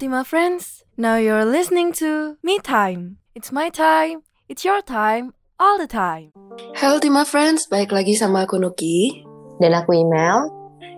Ultima friends, now you're listening to Me Time. It's my time, it's your time, all the time. Halo Ultima Friends, balik lagi sama aku Nuki. Dan aku email,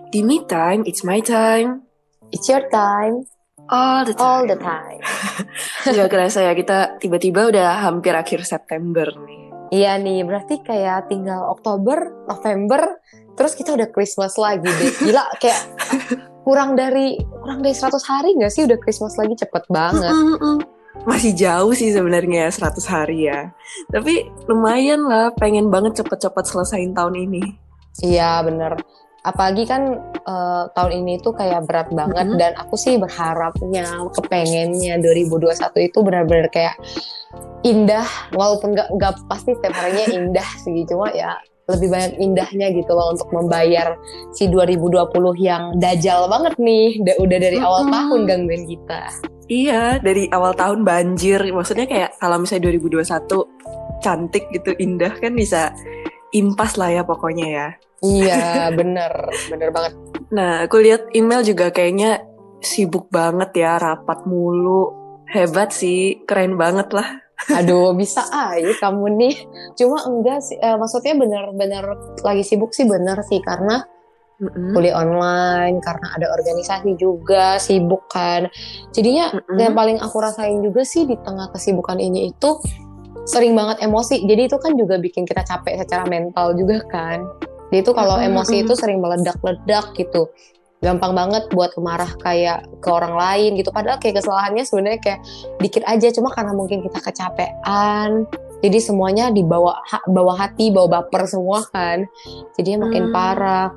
Di Me Time, it's my time, it's your time, all the time. all the time. Gak kerasa ya, kita tiba-tiba udah hampir akhir September nih. Iya nih, berarti kayak tinggal Oktober, November, terus kita udah Christmas lagi deh. Gila, kayak kurang dari kurang dari 100 hari gak sih udah Christmas lagi cepet banget. Mm-mm. Masih jauh sih sebenarnya 100 hari ya. Tapi lumayan lah, pengen banget cepet-cepet selesain tahun ini. Iya bener. Apalagi kan eh, tahun ini tuh kayak berat banget Mhm. dan aku sih berharapnya, kepengennya 2021 itu benar-benar kayak indah, walaupun nggak nggak pasti setiap harinya indah sih, cuma ya lebih banyak indahnya gitu loh untuk membayar si 2020 yang dajal banget nih, Da- udah dari awal Mhm. tahun gangguin kita. Iya, dari awal tahun banjir. Maksudnya kayak kalau misalnya 2021 cantik gitu, indah kan bisa impas lah ya pokoknya ya. Iya bener, bener banget. Nah, aku lihat email juga kayaknya sibuk banget ya, rapat mulu. Hebat sih, keren banget lah. Aduh, bisa aja kamu nih. Cuma enggak sih, eh, maksudnya bener-bener lagi sibuk sih bener sih karena Mm-mm. kuliah online karena ada organisasi juga sibuk kan jadinya Mm-mm. yang paling aku rasain juga sih di tengah kesibukan ini itu sering banget emosi jadi itu kan juga bikin kita capek secara mental juga kan jadi itu kalau emosi itu sering meledak-ledak gitu gampang banget buat kemarah kayak ke orang lain gitu. Padahal kayak kesalahannya sebenarnya kayak dikit aja cuma karena mungkin kita kecapean. Jadi semuanya dibawa ha- bawa hati bawa baper semua kan. Jadinya makin Hmm. parah.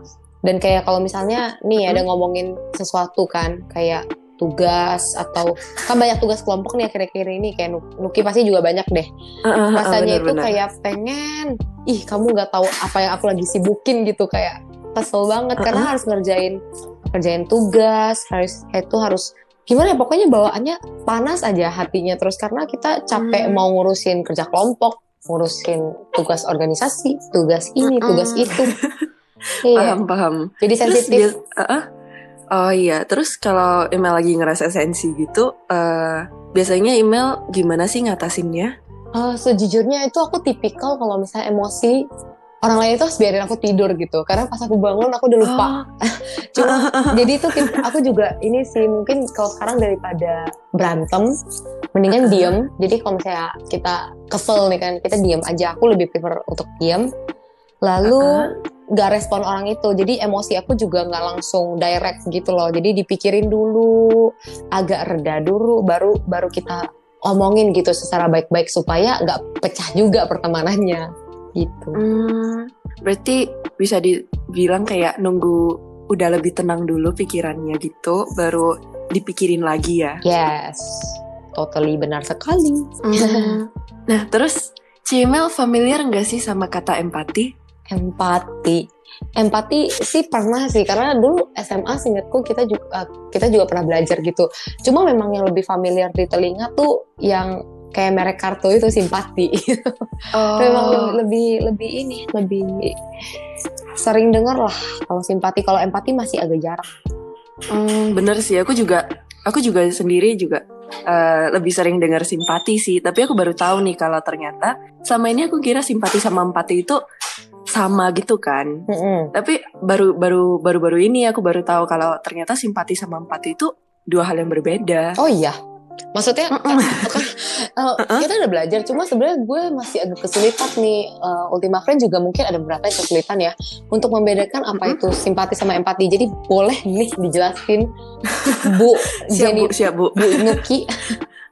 Dan kayak kalau misalnya nih ada ngomongin sesuatu kan kayak tugas atau kan banyak tugas kelompok nih akhir-akhir ini kayak Nu- Nuki pasti juga banyak deh. Ah, ah, ah, rasanya itu kayak pengen ih kamu nggak tahu apa yang aku lagi sibukin gitu. Kayak kesel banget karena Uh-uh. harus ngerjain ngerjain tugas harus itu harus gimana ya pokoknya bawaannya panas aja hatinya terus karena kita capek Hmm. mau ngurusin kerja kelompok ngurusin tugas organisasi tugas ini tugas itu iya paham paham. jadi Terus sensitif ah, ah. oh iya, terus kalau email lagi ngerasa sensi gitu, eh, biasanya email gimana sih ngatasinnya? Eh, sejujurnya itu aku tipikal kalau misalnya emosi orang lain itu harus biarin aku tidur gitu. Karena pas aku bangun aku udah lupa. Oh, cuma jadi itu aku juga ini sih mungkin kalau sekarang daripada berantem mendingan diem. Jadi kalau misalnya kita kesel nih kan kita diem aja. Aku lebih prefer untuk diem. Lalu nggak respon orang itu. Jadi emosi aku juga nggak langsung direct gitu loh. Jadi dipikirin dulu agak reda dulu baru baru kita omongin gitu secara baik-baik supaya nggak pecah juga pertemanannya gitu Hmm, berarti bisa dibilang kayak nunggu udah lebih tenang dulu pikirannya gitu, baru dipikirin lagi ya. yes totally benar sekali Hmm. Nah, terus Cimel familiar nggak sih sama kata empati? empati empati sih pernah sih karena dulu SMA seingatku kita juga kita juga pernah belajar gitu cuma memang yang lebih familiar di telinga tuh yang kayak merek kartu itu simpati Oh, memang lebih, lebih ini lebih sering dengar lah kalau simpati kalau empati masih agak jarang Hmm, bener sih, aku juga, aku juga sendiri juga eh, lebih sering dengar simpati sih. Tapi aku baru tahu nih kalau ternyata sama ini aku kira simpati sama empati itu sama gitu kan. Mm-mm. Tapi baru baru baru baru ini aku baru tahu kalau ternyata simpati sama empati itu dua hal yang berbeda. oh iya maksudnya kan, eh, kita udah belajar cuma sebenarnya gue masih agak kesulitan nih. Eh, Ultima Friend juga mungkin ada beberapa yang kesulitan ya. Untuk membedakan apa itu simpati sama empati. Jadi boleh nih dijelasin Bu Siap Jenny bu, siap bu. Bu Nuki.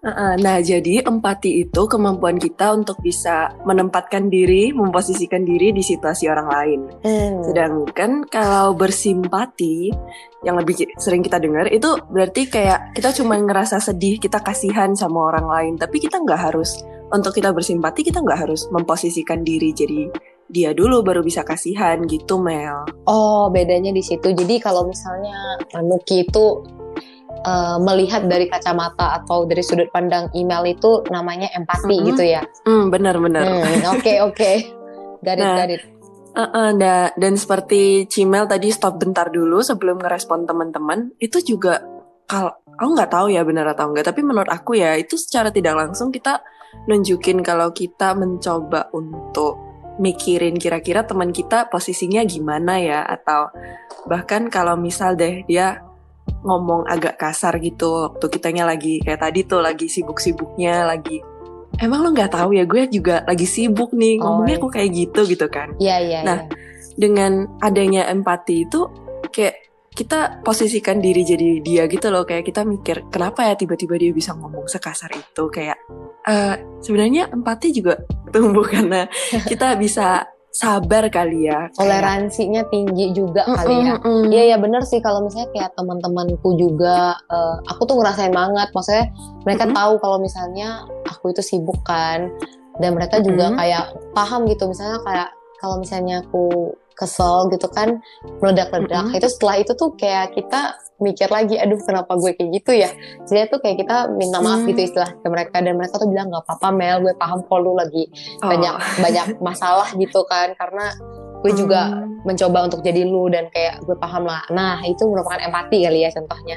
Nah, jadi empati itu kemampuan kita untuk bisa menempatkan diri, memposisikan diri di situasi orang lain. Hmm. Sedangkan kalau bersimpati, yang lebih sering kita dengar itu berarti kayak kita cuma ngerasa sedih, kita kasihan sama orang lain. Tapi kita nggak harus untuk kita bersimpati, kita nggak harus memposisikan diri jadi dia dulu baru bisa kasihan gitu Mel. Oh, bedanya di situ. Jadi kalau misalnya Nuki itu eh, melihat dari kacamata atau dari sudut pandang email itu namanya empati Mm-mm. gitu ya. Hmm, benar-benar. Hmm, Oke oke. Garit Nah, garit. Uh-uh, nah, dan seperti Cimel tadi stop bentar dulu sebelum ngerespon teman-teman, itu juga kalau aku nggak tahu ya benar atau enggak tapi menurut aku ya itu secara tidak langsung kita nunjukin kalau kita mencoba untuk mikirin kira-kira teman kita posisinya gimana ya atau bahkan kalau misal deh dia ngomong agak kasar gitu waktu kitanya lagi kayak tadi tuh lagi sibuk-sibuknya lagi emang lo nggak tahu ya gue juga lagi sibuk nih Oh, ngomongnya iya. kok kayak gitu gitu kan Iya iya. Nah, iya. dengan adanya empati itu kayak kita posisikan diri jadi dia gitu loh kayak kita mikir kenapa ya tiba-tiba dia bisa ngomong sekasar itu kayak eh sebenarnya empati juga tumbuh karena kita bisa sabar kali ya kayak- toleransinya tinggi juga kali ya. Mm-mm, mm. Iya ya bener sih kalau misalnya kayak teman-temanku juga eh, aku tuh ngerasain banget maksudnya mereka Mm-mm. tahu kalau misalnya aku itu sibuk kan dan mereka juga Mm-mm. kayak paham gitu misalnya kayak kalau misalnya aku kesel gitu kan meledak-ledak Mm-mm. itu setelah itu tuh kayak kita mikir lagi aduh kenapa gue kayak gitu ya jadi tuh kayak kita minta maaf Hmm. gitu istilah ke mereka dan mereka tuh bilang nggak apa-apa Mel gue paham kok lu lagi Oh. banyak banyak masalah gitu kan karena gue juga Hmm. mencoba untuk jadi lu dan kayak gue paham lah. Nah itu merupakan empati kali ya contohnya.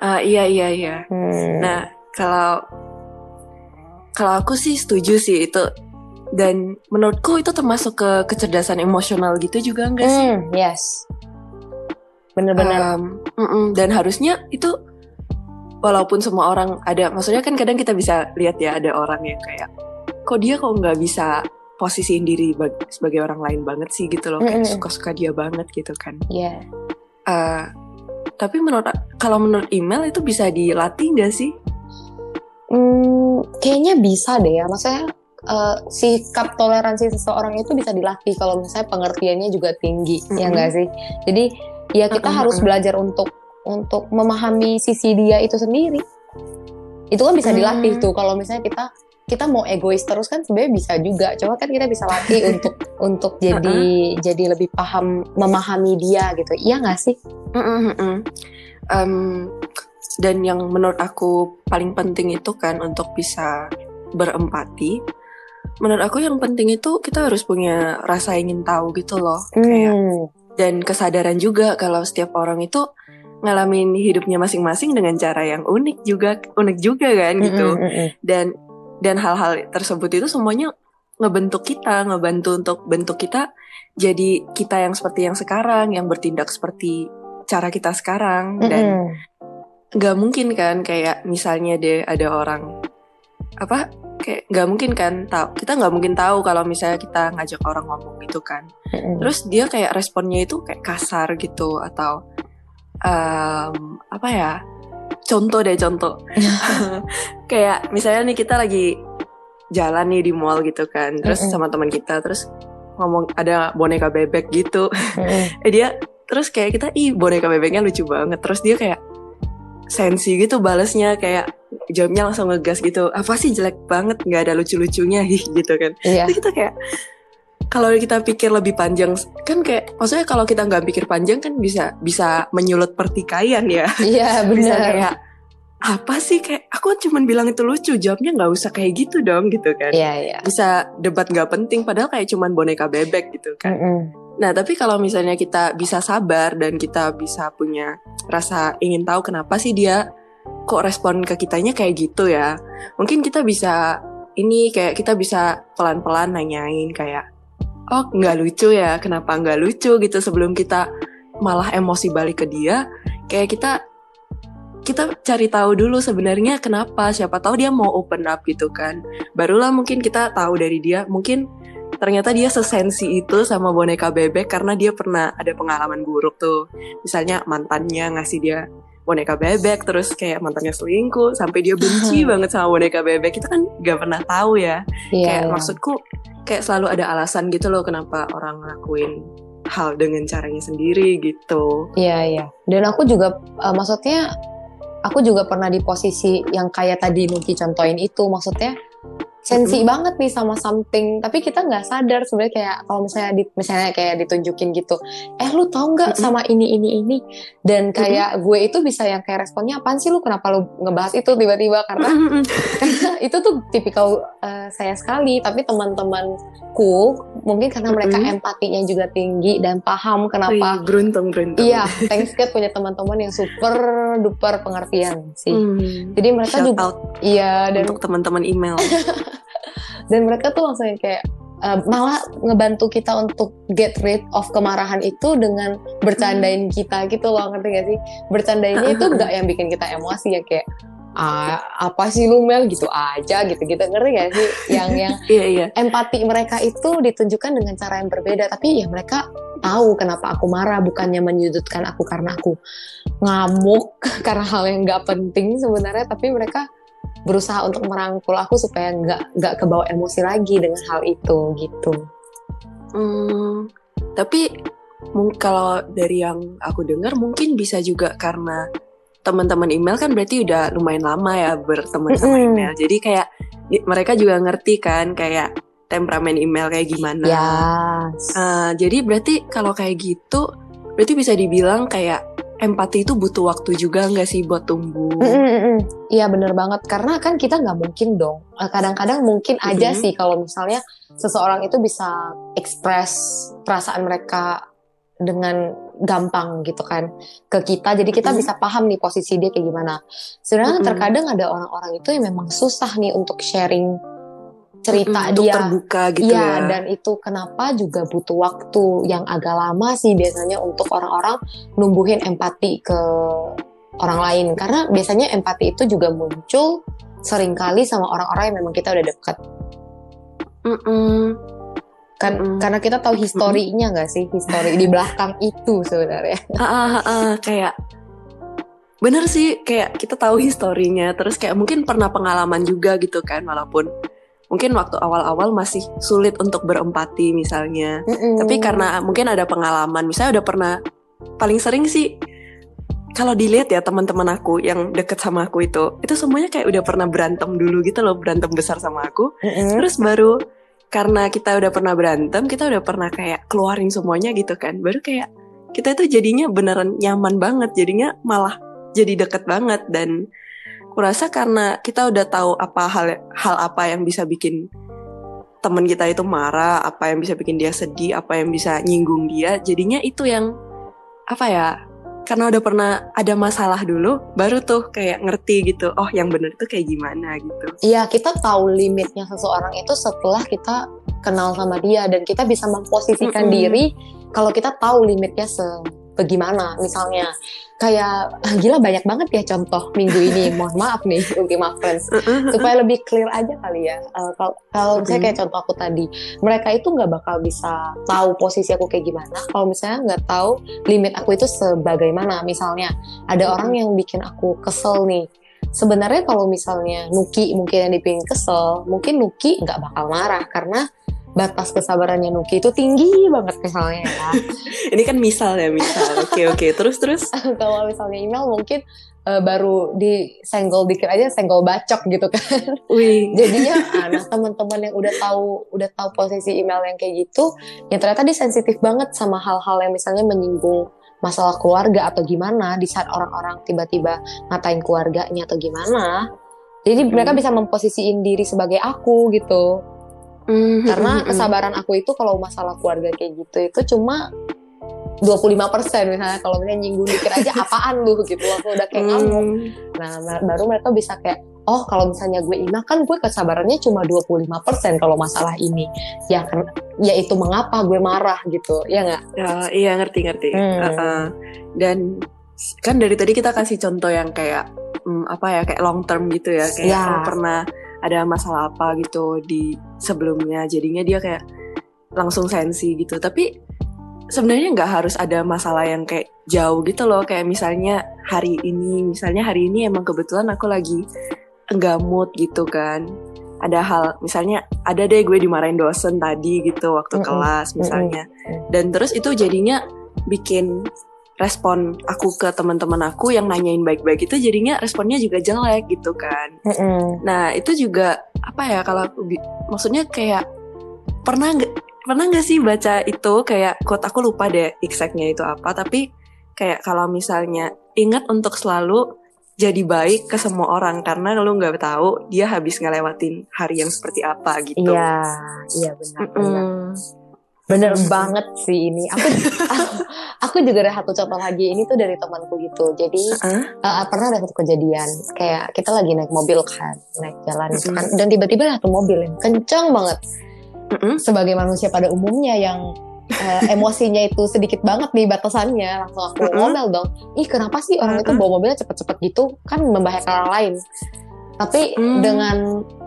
Ah, iya iya iya Hmm. Nah, kalau kalau aku sih setuju sih itu dan menurutku itu termasuk ke kecerdasan emosional gitu juga enggak sih? Hmm, yes. Bener-bener. Um, mm-mm, dan harusnya itu walaupun semua orang ada maksudnya kan kadang kita bisa lihat ya ada orang yang kayak kok dia kok nggak bisa posisiin diri bag- sebagai orang lain banget sih gitu loh kayak suka-suka dia banget gitu kan. Iya. Uh, tapi menurut kalau menurut email itu bisa dilatih nggak sih? Hmm, kayaknya bisa deh ya. Maksudnya eh, sikap toleransi seseorang itu bisa dilatih kalau misalnya pengertiannya juga tinggi, ya Mm-mm. enggak sih? Jadi ya kita Mm-mm, harus mm-mm. belajar untuk untuk memahami sisi dia itu sendiri. Itu kan bisa dilatih Hmm. tuh kalau misalnya kita kita mau egois terus kan sebenarnya bisa juga. Coba kan kita bisa latih untuk untuk jadi jadi lebih paham memahami dia gitu. Iya nggak sih? Mm-mm, mm-mm. Um, dan yang menurut aku paling penting itu kan untuk bisa berempati. Menurut aku yang penting itu kita harus punya rasa ingin tahu gitu loh. Kayak Hmm. dan kesadaran juga kalau setiap orang itu ngalamin hidupnya masing-masing dengan cara yang unik juga unik juga kan gitu. Mm-mm, mm-mm. Dan dan hal-hal tersebut itu semuanya ngebentuk kita, ngebantu untuk bentuk kita jadi kita yang seperti yang sekarang, yang bertindak seperti cara kita sekarang dan Mm-mm. nggak mungkin kan kayak misalnya deh ada orang apa kayak nggak mungkin kan tahu kita nggak mungkin tahu kalau misalnya kita ngajak orang ngomong gitu kan Mm-mm. terus dia kayak responnya itu kayak kasar gitu atau em, apa ya contoh deh contoh kayak misalnya nih kita lagi jalan nih di mall gitu kan terus Mm-mm. sama teman kita terus ngomong ada boneka bebek gitu Mm-mm. eh dia terus kayak kita ih boneka bebeknya lucu banget terus dia kayak sensi gitu balesnya kayak jawabnya langsung ngegas gitu apa sih jelek banget nggak ada lucu-lucunya gitu kan Iya. itu kita kayak kalau kita pikir lebih panjang kan kayak maksudnya kalau kita nggak pikir panjang kan bisa bisa menyulut pertikaian ya Iya bisa benar. kayak apa sih kayak aku cuma bilang itu lucu jawabnya nggak usah kayak gitu dong gitu kan Iya iya. bisa debat nggak penting padahal kayak cuman boneka bebek gitu kan Mm-mm. Nah, tapi kalau misalnya kita bisa sabar dan kita bisa punya rasa ingin tahu kenapa sih dia kok respon ke kitanya kayak gitu ya. Mungkin kita bisa ini kayak kita bisa pelan-pelan nanyain kayak oh nggak lucu ya, kenapa nggak lucu gitu sebelum kita malah emosi balik ke dia. Kayak kita kita cari tahu dulu sebenarnya kenapa siapa tahu dia mau open up gitu kan barulah mungkin kita tahu dari dia mungkin ternyata dia sesensi itu sama boneka bebek karena dia pernah ada pengalaman buruk tuh. Misalnya mantannya ngasih dia boneka bebek terus kayak mantannya selingkuh sampai dia benci banget sama boneka bebek. Kita kan gak pernah tahu ya. Iya. kayak iya. maksudku kayak selalu ada alasan gitu loh kenapa orang ngelakuin hal dengan caranya sendiri gitu. Iya iya. Dan aku juga eh, maksudnya aku juga pernah di posisi yang kayak tadi Nuki contohin itu maksudnya sensi banget nih sama something. Tapi kita nggak sadar sebenarnya kayak kalau misalnya di, misalnya kayak ditunjukin gitu eh lu tau nggak Mm-mm. sama ini ini ini? Dan kayak gue itu bisa yang kayak responnya apaan sih lu? Kenapa lu ngebahas itu tiba-tiba? Karena karena itu tuh tipikal uh, saya sekali tapi teman-temanku mungkin karena mereka Mm-mm. empatinya juga tinggi dan paham Wih, kenapa beruntung beruntung. iya thanks God punya teman-teman yang super duper pengertian sih Hmm. jadi mereka Shout juga out iya dan untuk teman-teman email. dan mereka tuh langsung yang kayak uh, malah ngebantu kita untuk get rid of kemarahan itu dengan bercandain kita gitu loh ngerti gak sih bercandainnya itu nggak yang bikin kita emosi ya kayak ah, apa sih lu Mel? Gitu aja gitu gitu ngerti gak sih? Yang yang Iya iya. empati mereka itu ditunjukkan dengan cara yang berbeda. Tapi ya mereka tahu kenapa aku marah. Bukannya menyudutkan aku karena aku ngamuk karena hal yang nggak penting sebenarnya. Tapi mereka berusaha untuk merangkul aku supaya nggak nggak kebawa emosi lagi dengan hal itu gitu. Hmm, tapi kalau dari yang aku dengar mungkin bisa juga karena teman-teman email kan berarti udah lumayan lama ya berteman sama email. Jadi kayak mereka juga ngerti kan kayak temperamen email kayak gimana. ya Eh, jadi berarti kalau kayak gitu berarti bisa dibilang kayak empati itu butuh waktu juga nggak sih buat tumbuh? Iya bener banget karena kan kita nggak mungkin dong. Eh, Kadang-kadang mungkin aja Mhm. sih kalau misalnya seseorang itu bisa ekspres perasaan mereka dengan gampang gitu kan ke kita. Jadi kita Mhm. bisa paham nih posisi dia kayak gimana. Sebenarnya Mhm. terkadang ada orang-orang itu yang memang susah nih untuk sharing cerita Mm-mm, untuk dia. terbuka gitu Iya, ya. dan itu kenapa juga butuh waktu yang agak lama sih biasanya untuk orang-orang numbuhin empati ke orang lain. Karena biasanya empati itu juga muncul sering kali sama orang-orang yang memang kita udah dekat. Mm-mm. Kan, Mm-mm. Karena kita tahu historinya nggak sih? Histori di belakang itu sebenarnya. Ah, ah, ah, kayak bener sih kayak kita tahu historinya terus kayak mungkin pernah pengalaman juga gitu kan walaupun mungkin waktu awal-awal masih sulit untuk berempati misalnya Mm-mm. tapi karena mungkin ada pengalaman misalnya udah pernah paling sering sih kalau dilihat ya teman-teman aku yang deket sama aku itu itu semuanya kayak udah pernah berantem dulu gitu loh berantem besar sama aku Mm-mm. terus baru karena kita udah pernah berantem kita udah pernah kayak keluarin semuanya gitu kan. Baru kayak kita itu jadinya beneran nyaman banget jadinya malah jadi deket banget. Dan kurasa karena kita udah tahu apa hal hal apa yang bisa bikin teman kita itu marah apa yang bisa bikin dia sedih apa yang bisa nyinggung dia jadinya itu yang apa ya karena udah pernah ada masalah dulu baru tuh kayak ngerti gitu oh yang bener itu kayak gimana gitu Iya, kita tahu limitnya seseorang itu setelah kita kenal sama dia dan kita bisa memposisikan Mm-mm. diri kalau kita tahu limitnya sebagaimana. Misalnya kayak ah, gila banyak banget ya contoh minggu ini. Mohon maaf nih Ultima Friends. Supaya lebih clear aja kali ya. Eh, kalau kalau misalnya kayak contoh aku tadi, mereka itu nggak bakal bisa tahu posisi aku kayak gimana kalau misalnya nggak tahu limit aku itu sebagaimana. Misalnya ada orang yang bikin aku kesel nih sebenarnya kalau misalnya Nuki mungkin yang dibikin kesel, mungkin Nuki nggak bakal marah karena batas kesabarannya Nuki itu tinggi banget misalnya ya. Ini kan misal ya misal. Oke oke. Terus terus. kalau misalnya email mungkin eh, baru disenggol dikit aja senggol bacok gitu kan. Wih. Jadinya anak teman-teman yang udah tahu udah tahu posisi email yang kayak gitu, yang ternyata dia sensitif banget sama hal-hal yang misalnya menyinggung masalah keluarga atau gimana di saat orang-orang tiba-tiba ngatain keluarganya atau gimana. Jadi Hmm. mereka bisa memposisiin diri sebagai aku gitu. Mm, Karena mm, mm, kesabaran aku itu kalau masalah keluarga kayak gitu itu cuma 25% misalnya kalau misalnya nyinggung dikit aja apaan lu gitu langsung udah kayak mm. ngamuk. Nah, ma- baru mereka bisa kayak, oh kalau misalnya gue email kan gue kesabarannya cuma 25% kalau masalah ini. Ya kan, ya itu mengapa gue marah gitu, ya nggak? Ya, iya ngerti ngerti. Hmm. Uh-uh. Dan kan dari tadi kita kasih contoh yang kayak mm, apa ya kayak long term gitu ya kayak Ya. oh, pernah ada masalah apa gitu di sebelumnya. Jadinya dia kayak langsung sensi gitu. Tapi sebenarnya nggak harus ada masalah yang kayak jauh gitu loh. Kayak misalnya hari ini misalnya hari ini emang kebetulan aku lagi enggak mood gitu kan. Ada hal misalnya ada deh gue dimarahin dosen tadi gitu waktu Mm-mm. kelas misalnya. Mm-mm. dan terus itu jadinya bikin respon aku ke teman-teman aku yang nanyain baik-baik itu jadinya responnya juga jelek gitu kan Nah itu juga apa ya kalau aku maksudnya kayak pernah nggak pernah nggak sih baca itu kayak quote aku lupa deh exactnya itu apa tapi kayak kalau misalnya ingat untuk selalu jadi baik ke semua orang karena lu nggak tahu dia habis ngelewatin hari yang seperti apa gitu. Iya, iya benar. Mm-mm. benar. Bener banget sih ini. Aku, aku juga ada satu contoh lagi. Ini tuh dari temanku gitu. Jadi Heeh. uh, pernah ada satu kejadian. Kayak kita lagi naik mobil kan, naik jalan gitu kan. Dan tiba-tiba ada satu mobil yang kencang banget. Sebagai manusia pada umumnya yang uh, emosinya itu sedikit banget nih batasannya. Langsung aku Mm-mm. ngomel dong. Ih kenapa sih orang itu bawa mobilnya cepet-cepet gitu? Kan membahayakan orang lain. Tapi dengan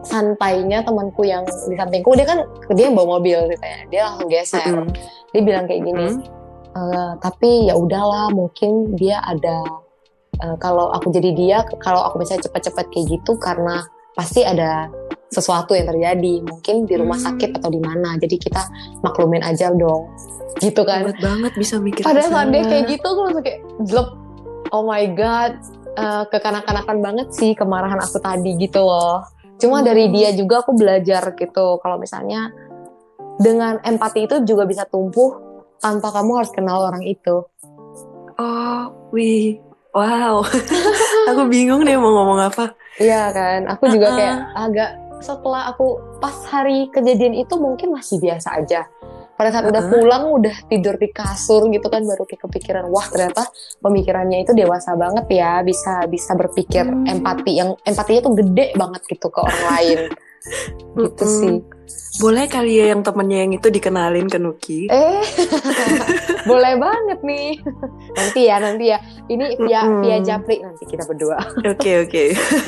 santainya temanku yang di sampingku. Dia kan dia yang bawa mobil ceritanya dia langsung geser. Mm-mm. dia bilang kayak gini Mm. "Eh, tapi ya udahlah mungkin dia ada eh, kalau aku jadi dia kalau aku bisa cepat-cepat kayak gitu karena pasti ada sesuatu yang terjadi. Mungkin di rumah Hmm. sakit atau di mana. Jadi kita maklumin aja dong. Gitu kan. Hebat banget bisa mikir pada saat dia kayak gitu aku langsung kayak jelek oh my god eh, kekanak-kanakan banget sih kemarahan aku tadi gitu loh cuma Hmm. dari dia juga aku belajar gitu kalau misalnya dengan empati itu juga bisa tumbuh tanpa kamu harus kenal orang itu Oh, wih. Wow. aku bingung deh mau ngomong apa. iya kan aku juga Uh-uh. kayak agak setelah aku pas hari kejadian itu mungkin masih biasa aja pada saat udah Uh-uh. pulang udah tidur di kasur gitu kan baru kayak kepikiran wah ternyata pemikirannya itu dewasa banget ya bisa bisa berpikir Hmm. empati yang empatinya tuh gede banget gitu ke orang lain gitu Mm-mm. sih Boleh kali ya yang temennya yang itu dikenalin ke Nuki. eh boleh banget nih nanti ya nanti ya ini via Mm-mm. via japri nanti kita berdua Oke oke.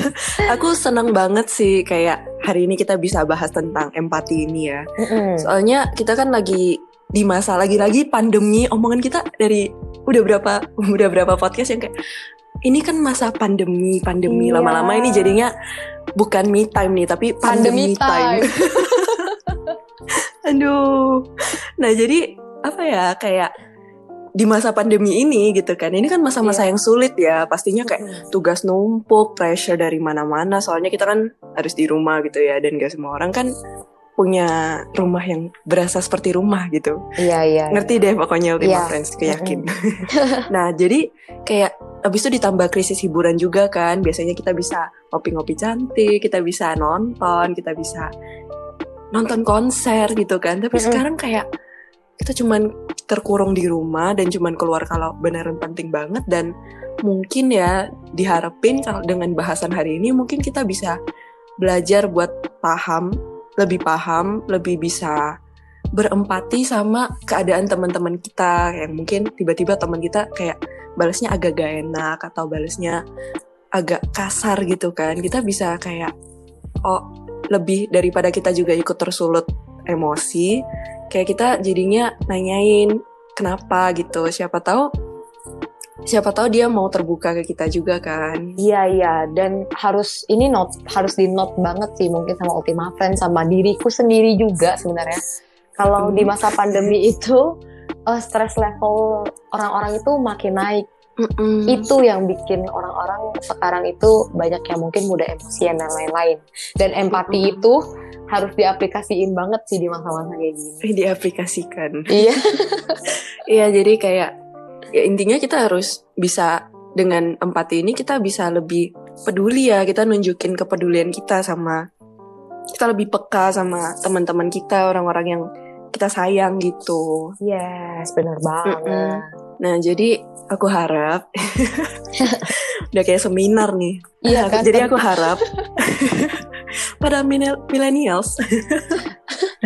aku senang banget sih kayak hari ini kita bisa bahas tentang empati ini ya. Mm-mm. Soalnya kita kan lagi di masa lagi-lagi pandemi. Omongan kita dari udah berapa udah berapa podcast yang kayak ini kan masa pandemi pandemi Iya. lama-lama ini jadinya bukan me time nih tapi pandemi pandemi, time. time Aduh. Nah, jadi apa ya kayak di masa pandemi ini gitu kan. Ini kan masa-masa Iya. yang sulit ya. Pastinya kayak tugas numpuk, pressure dari mana-mana. Soalnya kita kan harus di rumah gitu ya dan gak semua orang kan punya rumah yang berasa seperti rumah gitu. iya iya Ngerti deh pokoknya Iya. Ultima Friends, aku yakin. nah, jadi kayak abis itu ditambah krisis hiburan juga kan. Biasanya kita bisa ngopi-ngopi cantik, kita bisa nonton, kita bisa nonton konser gitu kan. Tapi Mm-mm. sekarang kayak kita cuman terkurung di rumah dan cuman keluar kalau beneran penting banget dan mungkin ya diharapin kalau dengan bahasan hari ini mungkin kita bisa belajar buat paham, lebih paham, lebih bisa berempati sama keadaan teman-teman kita. Yang mungkin tiba-tiba teman kita kayak balasnya agak gak enak atau balasnya agak kasar gitu kan. Kita bisa kayak oh lebih daripada kita juga ikut tersulut emosi kayak kita jadinya nanyain kenapa gitu siapa tahu siapa tahu dia mau terbuka ke kita juga kan Iya iya dan harus ini not harus di note banget sih mungkin sama Ultima Friends sama diriku sendiri juga sebenarnya. Kalau Hmm. di masa pandemi itu eh, stress level orang-orang itu makin naik. Mm-mm. Itu yang bikin orang-orang sekarang itu banyak yang mungkin mudah emosian dan lain-lain. Dan empati Mm-mm. itu harus diaplikasiin banget sih di masa-masa kayak gini. diaplikasikan Iya. Iya, jadi kayak ya intinya kita harus bisa dengan empati ini kita bisa lebih peduli ya, kita nunjukin kepedulian kita sama kita lebih peka sama teman-teman kita, orang-orang yang kita sayang gitu. Yes, benar banget. Mm-mm. Nah, jadi aku harap udah kayak seminar nih. Iya kan? Jadi aku harap pada millennial- millennials.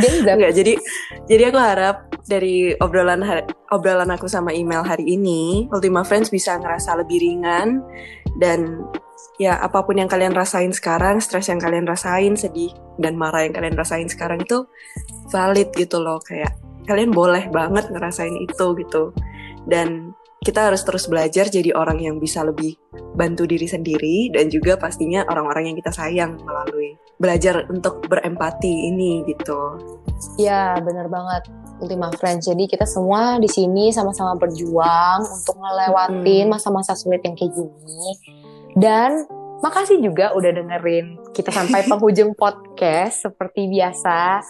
Enggak, jadi jadi aku harap dari obrolan hari- obrolan aku sama email hari ini, Ultima Friends bisa ngerasa lebih ringan dan ya apa pun yang kalian rasain sekarang, stres yang kalian rasain, sedih dan marah yang kalian rasain sekarang itu valid gitu loh kayak kalian boleh banget ngerasain itu gitu. Dan kita harus terus belajar jadi orang yang bisa lebih bantu diri sendiri dan juga pastinya orang-orang yang kita sayang melalui belajar untuk berempati ini gitu. Iya, benar banget. Ultima Friends. Jadi kita semua di sini sama-sama berjuang untuk ngelewatin Mm. masa-masa sulit yang kayak gini. Dan makasih juga udah dengerin kita sampai penghujung podcast seperti biasa.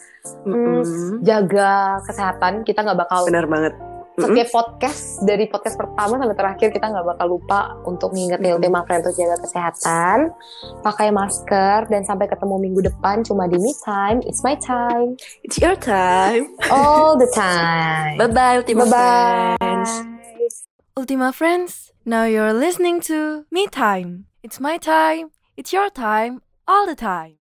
Mm-mm. Jaga kesehatan, kita nggak bakal Benar banget. Setiap podcast dari podcast pertama sampai terakhir kita nggak bakal lupa untuk mengingetin Mm-mm. tema kalian untuk jaga kesehatan, pakai masker dan sampai ketemu minggu depan cuma di me time, it's my time, It's your time. all the time. Bye bye Ultima Bye bye. Friends. Ultima friends, now you're listening to Me Time. It's my time, it's your time, all the time.